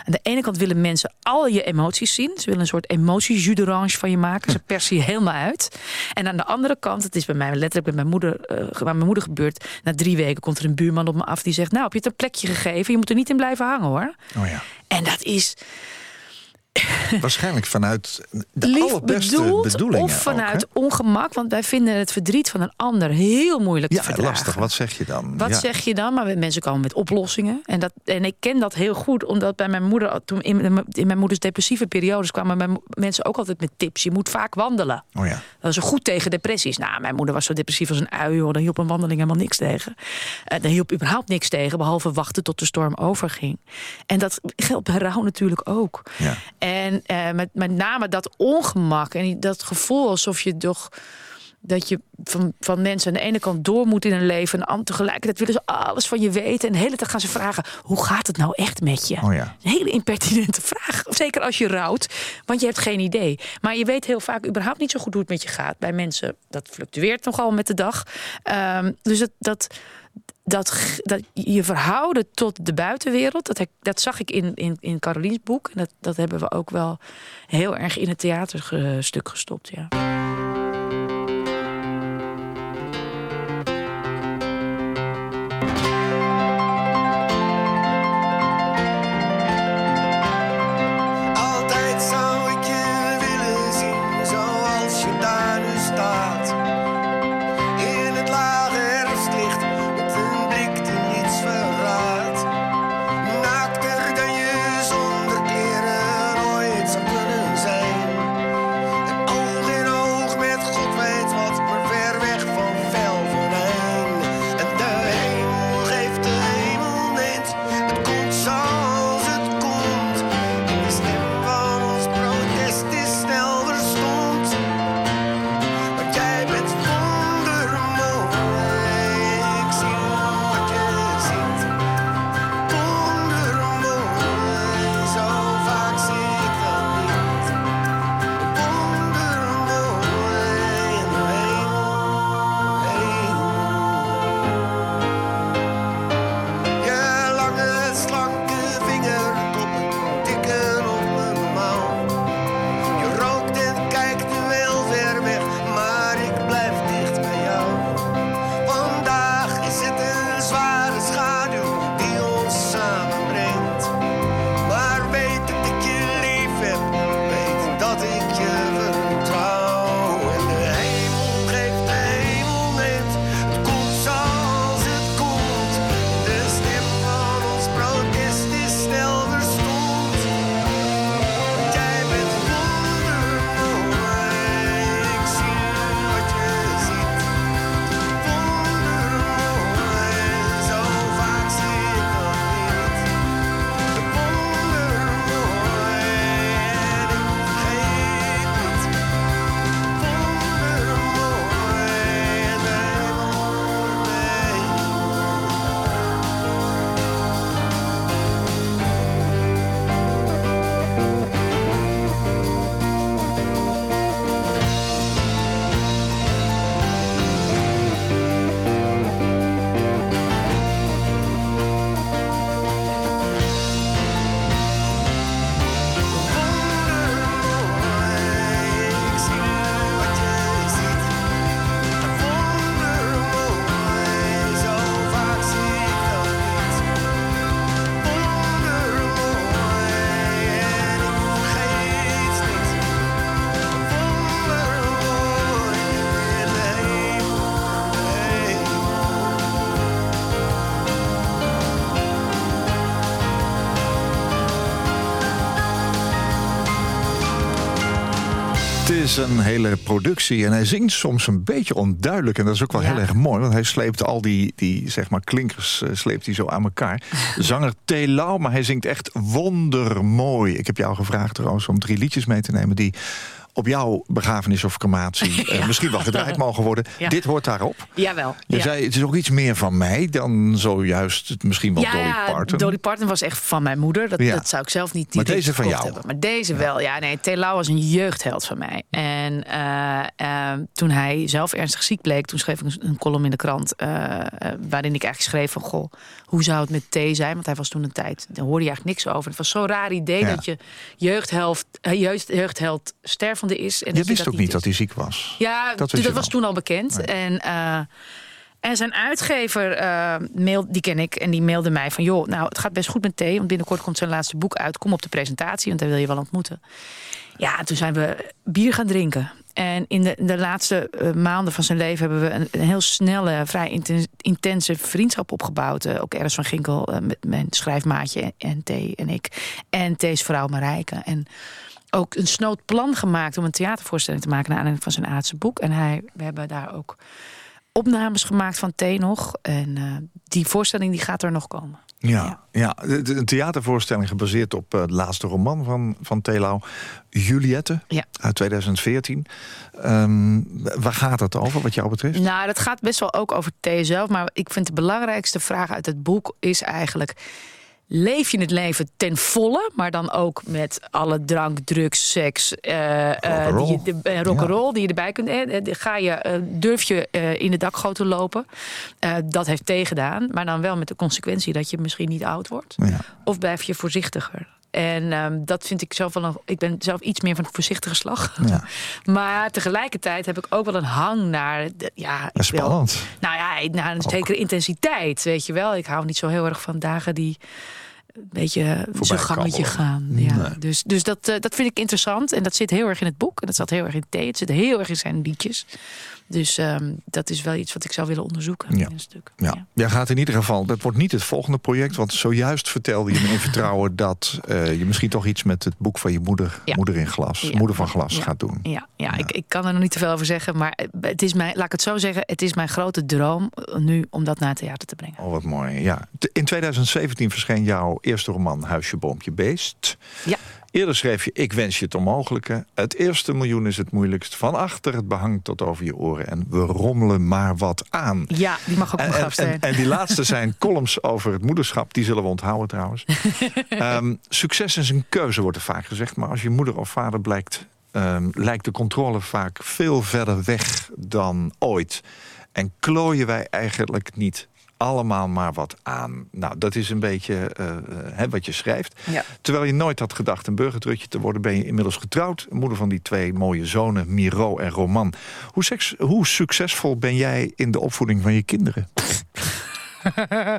Aan de ene kant willen mensen al je emoties zien. Ze willen een soort d'orange van je maken. Ze persen je helemaal uit. En aan de andere kant, het is bij mij letterlijk bij mijn moeder, eh, bij mijn moeder gebeurd. Na drie weken komt er een buurman op me af die zegt: Nou, heb je het een plekje gegeven? Je moet er niet in blijven hangen hoor. oh ja. En dat is Waarschijnlijk vanuit de lief allerbeste bedoeld bedoelingen. of vanuit ook, ongemak. Want wij vinden het verdriet van een ander heel moeilijk hè? te Ja, verdragen. lastig. Wat zeg je dan? Wat ja. zeg je dan? Maar mensen komen met oplossingen. En, dat, en ik ken dat heel goed, omdat bij mijn moeder, toen in, mijn- in mijn moeders depressieve periodes, kwamen mijn mensen ook altijd met tips. Je moet vaak wandelen. Oh ja. Dat is goed tegen depressies. Nou, mijn moeder was zo depressief als een ui, hoor. Daar hielp een wandeling helemaal niks tegen. Uh, daar hielp überhaupt niks tegen, behalve wachten tot de storm overging. En dat geldt bij rouw natuurlijk ook. Ja. En eh, met, met name dat ongemak en dat gevoel alsof je toch dat je van, van mensen aan de ene kant door moet in een leven... en tegelijkertijd willen ze alles van je weten... en de hele tijd gaan ze vragen, hoe gaat het nou echt met je? Oh ja. Een hele impertinente vraag. Zeker als je rouwt, want je hebt geen idee. Maar je weet heel vaak überhaupt niet zo goed hoe het met je gaat. Bij mensen, dat fluctueert nogal met de dag. Ehm, dus dat... dat dat, dat je verhouden tot de buitenwereld, dat, dat zag ik in, in, in Caroliens boek. En dat, dat hebben we ook wel heel erg in het theaterstuk gestopt. Ja. Een hele productie en hij zingt soms een beetje onduidelijk. En dat is ook wel Ja. heel erg mooi, want hij sleept al die, die zeg maar, klinkers eh, sleept hij zo aan elkaar. Zanger T. Lau, maar hij zingt echt wondermooi. Ik heb jou gevraagd trouwens om drie liedjes mee te nemen... die op jouw begrafenis of crematie eh, misschien wel gedraaid mogen worden. Ja. Dit hoort daarop. Jawel. Je ja. zei, het is ook iets meer van mij dan zojuist het misschien wel Dolly ja, Parton. Dolly Parton was echt van mijn moeder. Dat, Ja. dat zou ik zelf niet Maar deze van jou? Hebben. Maar deze wel. Ja, nee, Telau was een jeugdheld van mij. En eh, eh, toen hij zelf ernstig ziek bleek, toen schreef ik een, column in de krant. waarin ik eigenlijk schreef van, goh, hoe zou het met thee zijn? Want hij was toen een tijd, daar hoorde je eigenlijk niks over. Het was zo'n raar idee dat je jeugdheld, eh, jeugd, is. En Je wist ook niet is. dat hij ziek was. Ja, Dat dat, was wel. toen al bekend. En, eh, en zijn uitgever, eh, mail, die ken ik, en die mailde mij van... joh, nou, het gaat best goed met Thee, want binnenkort komt zijn laatste boek uit. Kom op de presentatie, want hij wil je wel ontmoeten. Ja, toen zijn we bier gaan drinken. En in de, de laatste eh, maanden van zijn leven hebben we een, een heel snelle, vrij inten- intense vriendschap opgebouwd. Ook Eris van Ginkel, met mijn schrijfmaatje en T en ik. En T's vrouw Marijke. En ook een snood plan gemaakt om een theatervoorstelling te maken naar aanleiding van zijn aardse boek. En hij, we hebben daar ook opnames gemaakt van T nog. En eh, die voorstelling die gaat er nog komen. Ja, ja. een theatervoorstelling gebaseerd op eh, de laatste roman van, van Telau, Juliette, Ja. uit 2014. Ehm, waar gaat het over, wat jou betreft? Nou, dat gaat best wel ook over T zelf. Maar ik vind de belangrijkste vraag uit het boek is eigenlijk... Leef je het leven ten volle, maar dan ook met alle drank, drugs, seks, eh, Rock'n'roll. die eh, rock'n'roll die je erbij kunt. eh, Ga je, durf je in de dakgoten lopen? Dat heeft tegengedaan, maar dan wel met de consequentie dat je misschien niet oud wordt. Ja. Of blijf je voorzichtiger? En ehm, dat vind ik zelf wel een. Ik ben zelf iets meer van een voorzichtige slag. Ja. Maar tegelijkertijd heb ik ook wel een hang naar. De, ja, wil- Spannend. nou ja, naar een zekere intensiteit, weet je wel. Ik hou niet zo heel erg van dagen die een beetje zijn gangetje gaan. Ja. Nee. Dus, dus dat, eh, dat vind ik interessant. En dat zit heel erg in het boek. En dat zat heel erg in thee. Het zit heel erg in zijn liedjes. Dus ehm, dat is wel iets wat ik zou willen onderzoeken Ja. in een stuk. Ja. Jij gaat in ieder geval, dat wordt niet het volgende project... want zojuist vertelde je me in vertrouwen... dat eh, je misschien toch iets met het boek van je moeder, Ja. Moeder in Glas... Ja. Moeder van Glas Ja. gaat doen. Ja, ja, Ik, ik kan er nog niet te veel over zeggen. Maar het is mijn, laat ik het zo zeggen, het is mijn grote droom nu om dat naar het theater te brengen. Oh, wat mooi. Ja. In 2017 verscheen jouw eerste roman Huisje, Boompje, Beest. Ja. Eerder schreef je Ik wens je het onmogelijke. Het eerste miljoen is het moeilijkst. Van achter het behang tot over je oren. En we rommelen maar wat aan. Ja, die mag ook En, nog en, graf zijn. en, en die laatste zijn columns over het moederschap. Die zullen we onthouden trouwens. Ehm, succes is een keuze, wordt er vaak gezegd. Maar als je moeder of vader blijkt... ehm, lijkt de controle vaak veel verder weg dan ooit. En klooien wij eigenlijk niet allemaal maar wat aan. Nou, dat is een beetje eh, eh, hè, wat je schrijft. Ja. Terwijl je nooit had gedacht een burgertrutje te worden... ben je inmiddels getrouwd. Moeder van die twee mooie zonen, Miro en Roman. Hoe, seks, hoe succesvol ben jij in de opvoeding van je kinderen?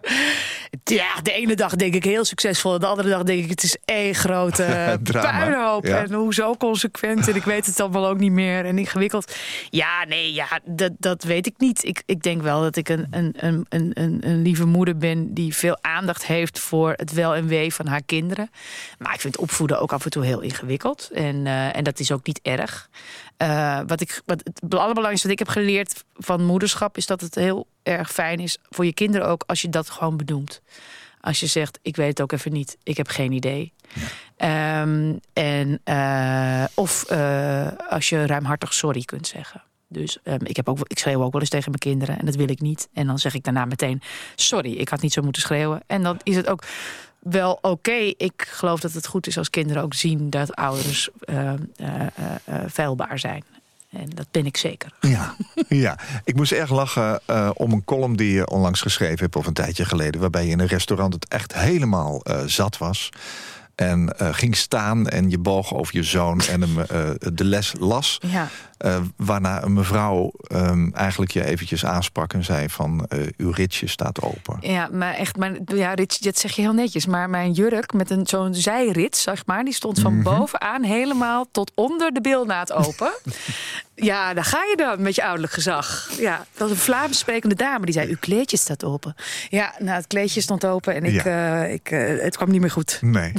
Ja, de ene dag denk ik heel succesvol. De andere dag denk ik het is één grote puinhoop. ja. En hoezo consequent. En ik weet het allemaal ook niet meer. En ingewikkeld. Ja, nee, ja, dat, dat weet ik niet. Ik, ik denk wel dat ik een, een, een, een, een, lieve moeder ben... die veel aandacht heeft voor het wel en wee van haar kinderen. Maar ik vind opvoeden ook af en toe heel ingewikkeld. En, eh, en dat is ook niet erg. Eh, wat ik, wat het allerbelangrijkste wat ik heb geleerd van moederschap... is dat het heel erg fijn is voor je kinderen ook... als je dat gewoon Als je zegt, ik weet het ook even niet, ik heb geen idee. Ehm, en, eh, of eh, als je ruimhartig sorry kunt zeggen. Dus ehm, ik, heb ook, ik schreeuw ook wel eens tegen mijn kinderen en dat wil ik niet. En dan zeg ik daarna meteen, sorry, ik had niet zo moeten schreeuwen. En dan is het ook wel oké. Ik geloof dat het goed is als kinderen ook zien dat ouders ehm, eh, feilbaar zijn. En dat ben ik zeker. Ja, ja. ik moest erg lachen eh, om een column die je onlangs geschreven hebt... of een tijdje geleden, waarbij je in een restaurant het echt helemaal eh, zat was... En eh, ging staan en je boog over je zoon en hem de les las. Ja. Eh, waarna een mevrouw ehm, eigenlijk je eventjes aansprak en zei van... eh, uw ritje staat open. Ja, maar echt, mijn, ja, Rits, dat zeg je heel netjes. Maar mijn jurk met een zo'n zijrits, zeg maar, die stond van bovenaan helemaal tot onder de bilnaad open. ja, daar ga je dan met je ouderlijk gezag. Ja, dat was een Vlaams sprekende dame die zei: Uw kleedje staat open. Ja, nou, het kleedje stond open en ik, Ja. eh, ik, het kwam niet meer goed. Nee,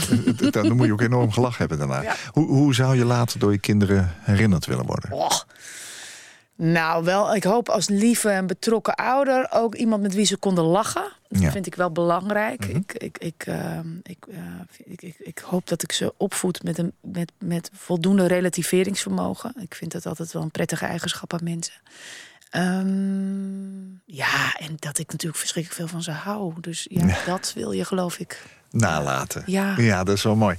dan moet je ook enorm gelachen hebben daarna. Ja. Hoe, hoe zou je later door je kinderen herinnerd willen worden? Nou, wel, ik hoop als lieve en betrokken ouder ook iemand met wie ze konden lachen. Dat Ja. vind ik wel belangrijk. Mhm. ik, ik, ik, ehm, ik, eh, ik, ik, ik hoop dat ik ze opvoed met, een, met, met voldoende relativeringsvermogen. Ik vind dat altijd wel een prettige eigenschap aan mensen. Ehm, ja, en dat ik natuurlijk verschrikkelijk veel van ze hou. Dus ja, Ja. dat wil je, geloof ik. Nalaten. Ja. ja, dat is wel mooi.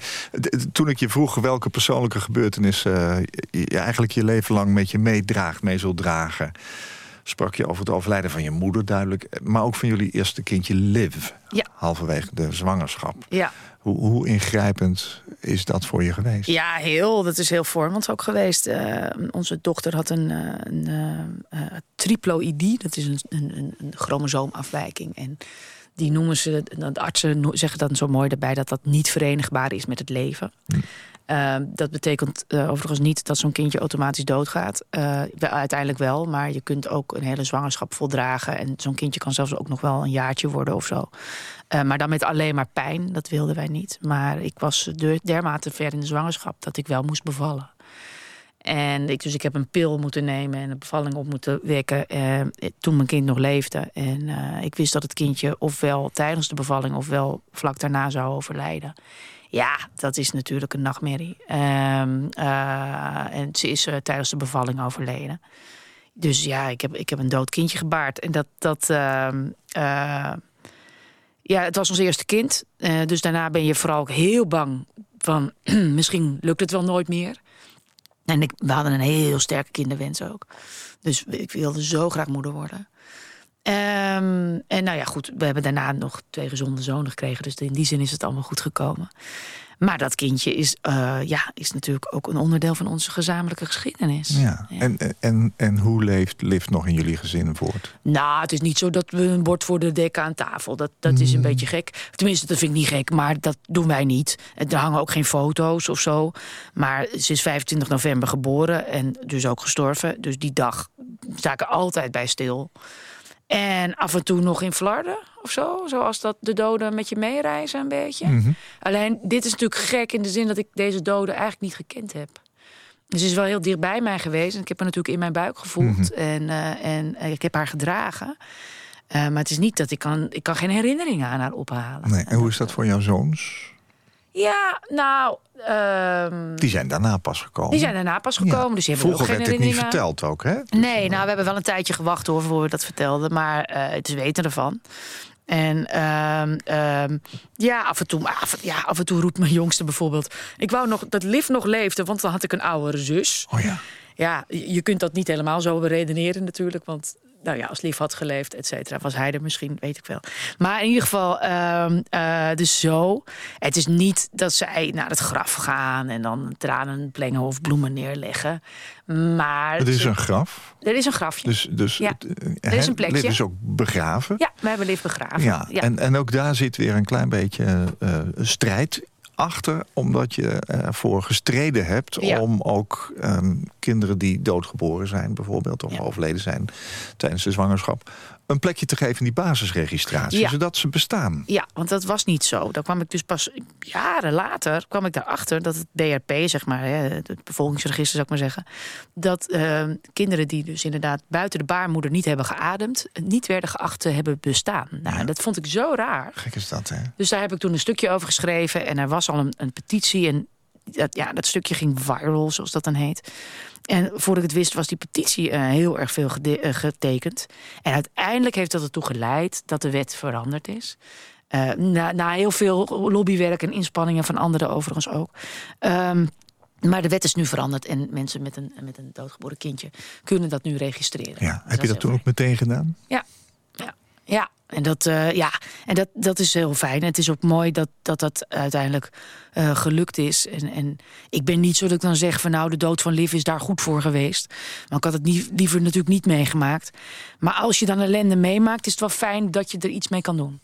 Toen ik je vroeg welke persoonlijke gebeurtenis eh, je eigenlijk je leven lang met je meedraagt, mee zult dragen, sprak je over het overlijden van je moeder duidelijk, maar ook van jullie eerste kindje Liv, Ja. halverwege de zwangerschap. Ja. Hoe, hoe ingrijpend is dat voor je geweest? Ja, heel. Dat is heel vormend ook geweest. Eh, onze dochter had een, eh, een triploïdie. Dat is een, een, een- een chromosoomafwijking. En die noemen ze, de artsen zeggen dan zo mooi daarbij... dat dat niet verenigbaar is met het leven. Eh, dat betekent eh, overigens niet dat zo'n kindje automatisch doodgaat. Wel- uiteindelijk wel, maar je kunt ook een hele zwangerschap voldragen. En zo'n kindje kan zelfs ook nog wel een jaartje worden of zo. Eh, maar dan met alleen maar pijn, dat wilden wij niet. Maar ik was de- dermate ver in de zwangerschap dat ik wel moest bevallen. En ik, dus ik heb een pil moeten nemen en een bevalling op moeten wekken eh, toen mijn kind nog leefde. En eh, ik wist dat het kindje ofwel tijdens de bevalling ofwel vlak daarna zou overlijden. Ja, dat is natuurlijk een nachtmerrie. Ehm, eh, en ze is eh, tijdens de bevalling overleden. Dus ja, ik heb, ik heb een dood kindje gebaard. En dat, dat ehm, eh, ja, het was ons eerste kind. Dus daarna ben je vooral ook heel bang van misschien lukt het wel nooit meer. En ik, we hadden een heel sterke kinderwens ook. Dus ik wilde zo graag moeder worden. Ehm, en nou ja, goed, we hebben daarna nog twee gezonde zonen gekregen. Dus in die zin is het allemaal goed gekomen. Maar dat kindje is, eh, ja, is natuurlijk ook een onderdeel van onze gezamenlijke geschiedenis. Ja. En, en, en hoe leeft Liv nog in jullie gezin voort? Nou, het is niet zo dat we een bord voor de deken aan tafel. Dat, dat is een beetje gek. Tenminste, dat vind ik niet gek, maar dat doen wij niet. Er hangen ook geen foto's of zo. Maar ze is 25 november geboren en dus ook gestorven. Dus die dag sta ik er altijd bij stil. En af en toe nog in Flarden of zo. Zoals dat de doden met je meereizen een beetje. Alleen, dit is natuurlijk gek in de zin dat ik deze doden eigenlijk niet gekend heb. Dus is wel heel dichtbij mij geweest. En ik heb haar natuurlijk in mijn buik gevoeld. En, eh, en eh, ik heb haar gedragen. Eh, maar het is niet dat ik kan... Ik kan geen herinneringen aan haar ophalen. Nee. En hoe is dat voor jouw zoons? Ja, nou... ehm, Die zijn daarna pas gekomen. die zijn daarna pas gekomen. Ja. Dus die hebben Vroeger ook geen werd dit niet verteld ook, hè? Nee, nou, we hebben wel een tijdje gewacht hoor, voor we dat vertelden. Maar het is weten ervan. En ehm, ehm, ja, af en, toe, af, ja, af en toe roept mijn jongste bijvoorbeeld... Ik wou nog dat Liv nog leefde, want dan had ik een oudere zus. Oh ja. Ja, je je kunt dat niet helemaal zo beredeneren natuurlijk. Want nou ja, als Liv had geleefd, et cetera, was hij er misschien, weet ik wel. Maar in ieder geval, ehm, eh, dus zo. Het is niet dat zij naar het graf gaan en dan tranen plengen of bloemen neerleggen. Maar Het is een graf. er is een grafje. Dus, dus Ja, het, eh, er is een plekje. Liv is ook begraven. Ja, we hebben Liv begraven. Ja, Ja. En, en ook daar zit weer een klein beetje eh, strijd achter, omdat je ervoor gestreden hebt Ja. om ook ehm, kinderen die doodgeboren zijn, bijvoorbeeld, of Ja. overleden zijn tijdens de zwangerschap, een plekje te geven in die basisregistratie, Ja. zodat ze bestaan. Ja, want dat was niet zo. Daar kwam ik dus pas jaren later kwam ik daarachter dat het BRP, zeg maar, hè, het bevolkingsregister zou ik maar zeggen, dat eh, kinderen die dus inderdaad buiten de baarmoeder niet hebben geademd, niet werden geacht te hebben bestaan. Nou, dat vond ik zo raar. Gek is dat, hè? Dus daar heb ik toen een stukje over geschreven en er was al een, een petitie en dat, ja, dat stukje ging viral, zoals dat dan heet. En voordat ik het wist, was die petitie eh, heel erg veel eh, getekend. En uiteindelijk heeft dat ertoe geleid dat de wet veranderd is. Eh, na, na heel veel lobbywerk en inspanningen van anderen overigens ook. Ehm, maar de wet is nu veranderd en mensen met een, met een doodgeboren kindje kunnen dat nu registreren. Ja. Dus Heb je dat toen ook meteen gedaan? ja, ja, ja. En, dat, eh, ja. en dat, dat is heel fijn. Het is ook mooi dat dat, dat uiteindelijk eh, gelukt is. En, en ik ben niet zo dat ik dan zeg van nou, de dood van Liv is daar goed voor geweest. Maar ik had het liever natuurlijk niet meegemaakt. Maar als je dan ellende meemaakt, is het wel fijn dat je er iets mee kan doen.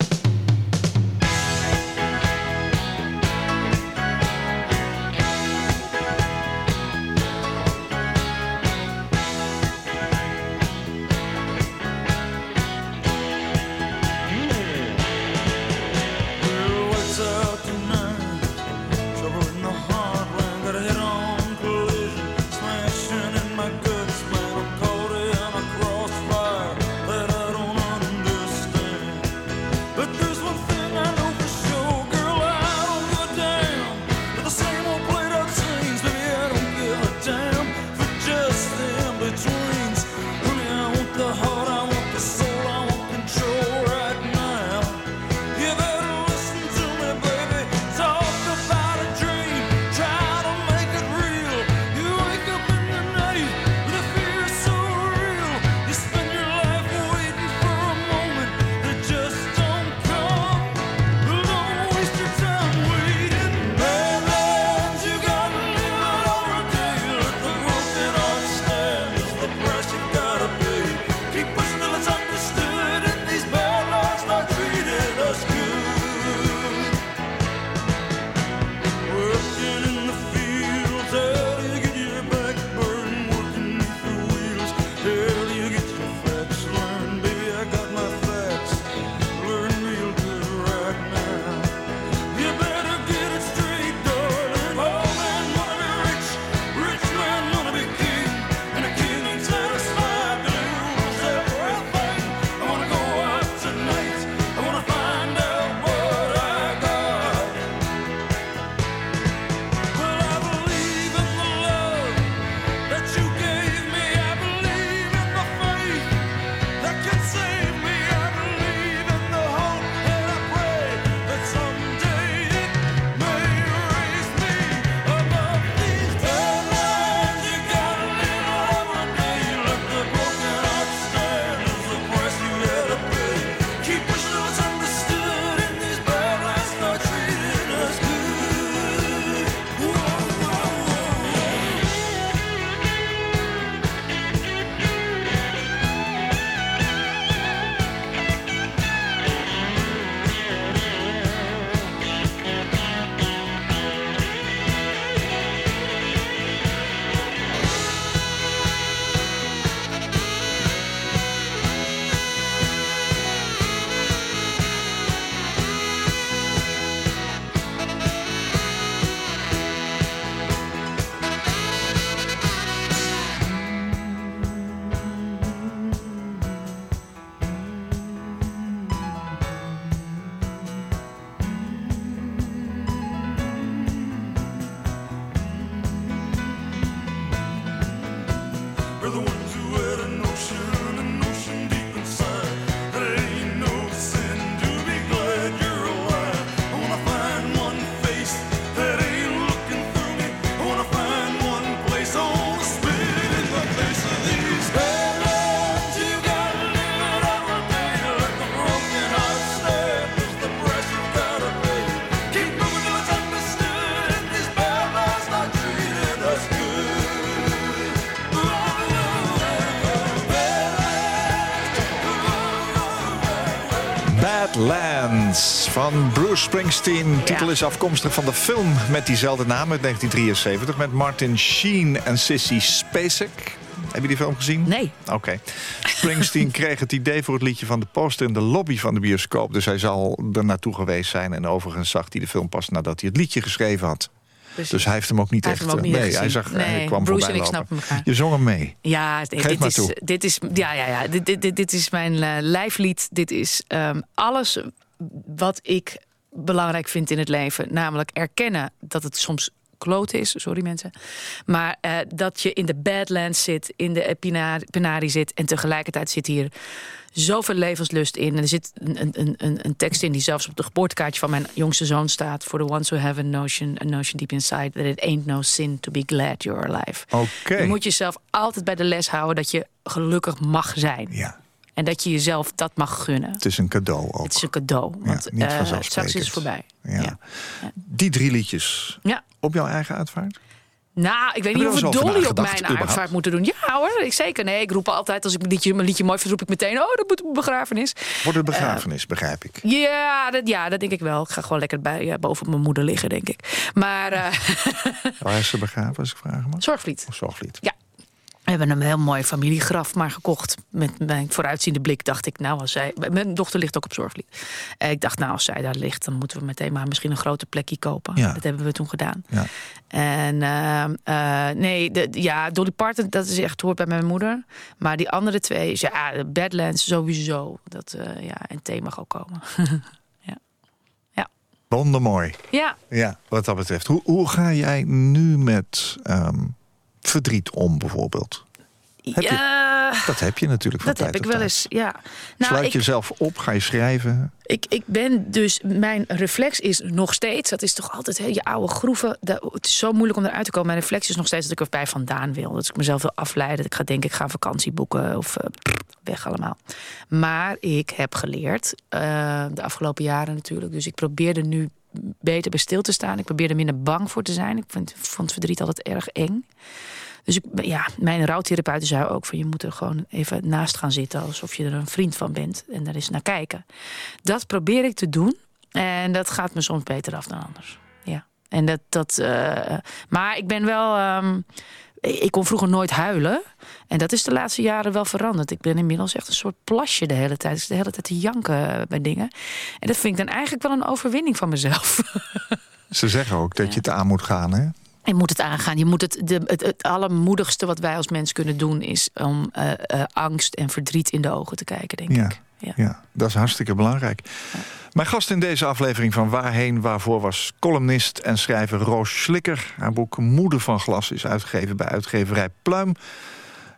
Van Bruce Springsteen. Titel is afkomstig van de film met diezelfde naam uit 1973... met Martin Sheen en Sissy Spacek. Heb je die film gezien? Nee. Oké. Springsteen kreeg het idee voor het liedje van de poster in de lobby van de bioscoop. Dus hij zal er naartoe geweest zijn. En overigens zag hij de film pas nadat hij het liedje geschreven had. Precies. Dus hij heeft hem ook niet Hij echt... hem ook niet nee, echt hij, zag, hij Nee, kwam Bruce voorbij en ik lopen. snappen elkaar. Je zong hem mee. Ja, nee, Geef dit, is, toe. dit is ja, ja, ja. Dit, dit, dit, dit is mijn eh, lijflied. Dit is ehm, alles wat ik belangrijk vind in het leven. Namelijk erkennen dat het soms kloten is, sorry mensen. Maar eh, dat je in de Badlands zit, in de Penarie zit... en tegelijkertijd zit hier zoveel levenslust in. En er zit een, een- een, een, een tekst in die zelfs op de geboortekaartje van mijn jongste zoon staat. For the ones who have a notion, a notion deep inside... that it ain't no sin to be glad you're alive. Oké. Je moet jezelf altijd bij de les houden dat je gelukkig mag zijn. Ja, En dat je jezelf dat mag gunnen. het is een cadeau ook. Het is een cadeau. Want niet eh, straks is het voorbij. Ja. Ja. Die drie liedjes Ja. op jouw eigen uitvaart? Nou, ik weet niet of we Dolly op mijn überhaupt? uitvaart moeten doen. Ja hoor, ik zeker. Nee, ik roep altijd als ik een liedje, mijn liedje mooi vind, roep ik meteen... oh, dat moet een begrafenis. Voor de begrafenis, begrijp ik. Ja dat, ja, dat denk ik wel. Ik ga gewoon lekker bij, ja, boven mijn moeder liggen, denk ik. Maar eh Waar is ze begraven, als ik vragen mag? Zorgvliet. Of Zorgvliet. Ja. We hebben een heel mooi familiegraf maar gekocht. Met mijn vooruitziende blik dacht ik, nou als zij... Mijn dochter ligt ook op Zorgvliet. Eh, Ik dacht, nou als zij daar ligt, dan moeten we meteen maar misschien een grote plekje kopen. Ja. Dat hebben we toen gedaan. Ja. En ehm, eh, nee, de, ja, Dolly Parton, dat is echt hoort bij mijn moeder. Maar die andere twee, is, ja, Badlands sowieso. Dat, eh, ja, en thee mag ook komen. Wondermooi. ja, Ja, wat dat betreft. Hoe, hoe ga jij nu met ehm, verdriet om, bijvoorbeeld? Heb je- Dat heb je natuurlijk van dat heb ik wel tijd. eens. Ja. Nou, Sluit ik, jezelf op, ga je schrijven. Ik, ik ben dus, mijn reflex is nog steeds, dat is toch altijd hè, je oude groeven. Dat, het is zo moeilijk om eruit te komen. Mijn reflex is nog steeds dat ik erbij vandaan wil. Dat ik mezelf wil afleiden. Dat ik ga denken, ik ga vakantie boeken of eh, weg allemaal. Maar ik heb geleerd, eh, de afgelopen jaren natuurlijk. Dus ik probeer er nu beter bij stil te staan. Ik probeer er minder bang voor te zijn. Ik vind, vond verdriet altijd erg eng. Dus ik, ja, mijn rouwtherapeut zei ook van je moet er gewoon even naast gaan zitten alsof je er een vriend van bent en daar eens naar kijken. Dat probeer ik te doen en dat gaat me soms beter af dan anders. Ja. En dat, dat, eh, maar ik ben wel. ehm, ik kon vroeger nooit huilen. En dat is de laatste jaren wel veranderd. Ik ben inmiddels echt een soort plasje de hele tijd. Ik zit de hele tijd te janken bij dingen. En dat vind ik dan eigenlijk wel een overwinning van mezelf. Ze zeggen ook dat je het aan moet gaan, hè? Je moet het aangaan. Je moet het, de, het, het allermoedigste wat wij als mens kunnen doen... is om eh, eh, angst en verdriet in de ogen te kijken, denk Ja. ik. Ja. Ja, dat is hartstikke belangrijk. Mijn gast in deze aflevering van Waarheen Waarvoor was columnist en schrijver Roos Slikker. Haar boek Moeder van Glas is uitgegeven bij uitgeverij Pluim.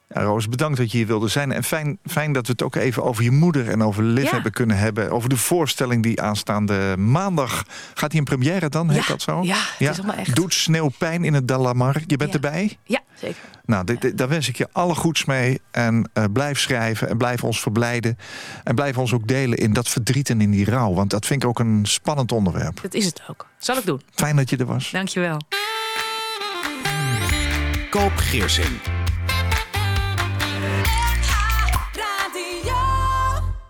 Ja, Roos, bedankt dat je hier wilde zijn. En fijn, fijn dat we het ook even over je moeder en over Liv Ja. hebben kunnen hebben. Over de voorstelling die aanstaande maandag... Gaat die in première dan, heet Ja, dat zo? ja, het is allemaal echt. Doet sneeuwpijn in het Dalamar. Je bent Ja. erbij? Ja, zeker. Nou, dit- dit- daar wens ik je alle goeds mee. En eh, blijf schrijven en blijf ons verblijden. En blijf ons ook delen in dat verdriet en in die rouw. Want dat vind ik ook een spannend onderwerp. Dat is het ook. Zal ik doen. Fijn dat je er was. Dankjewel. Koop Geersing.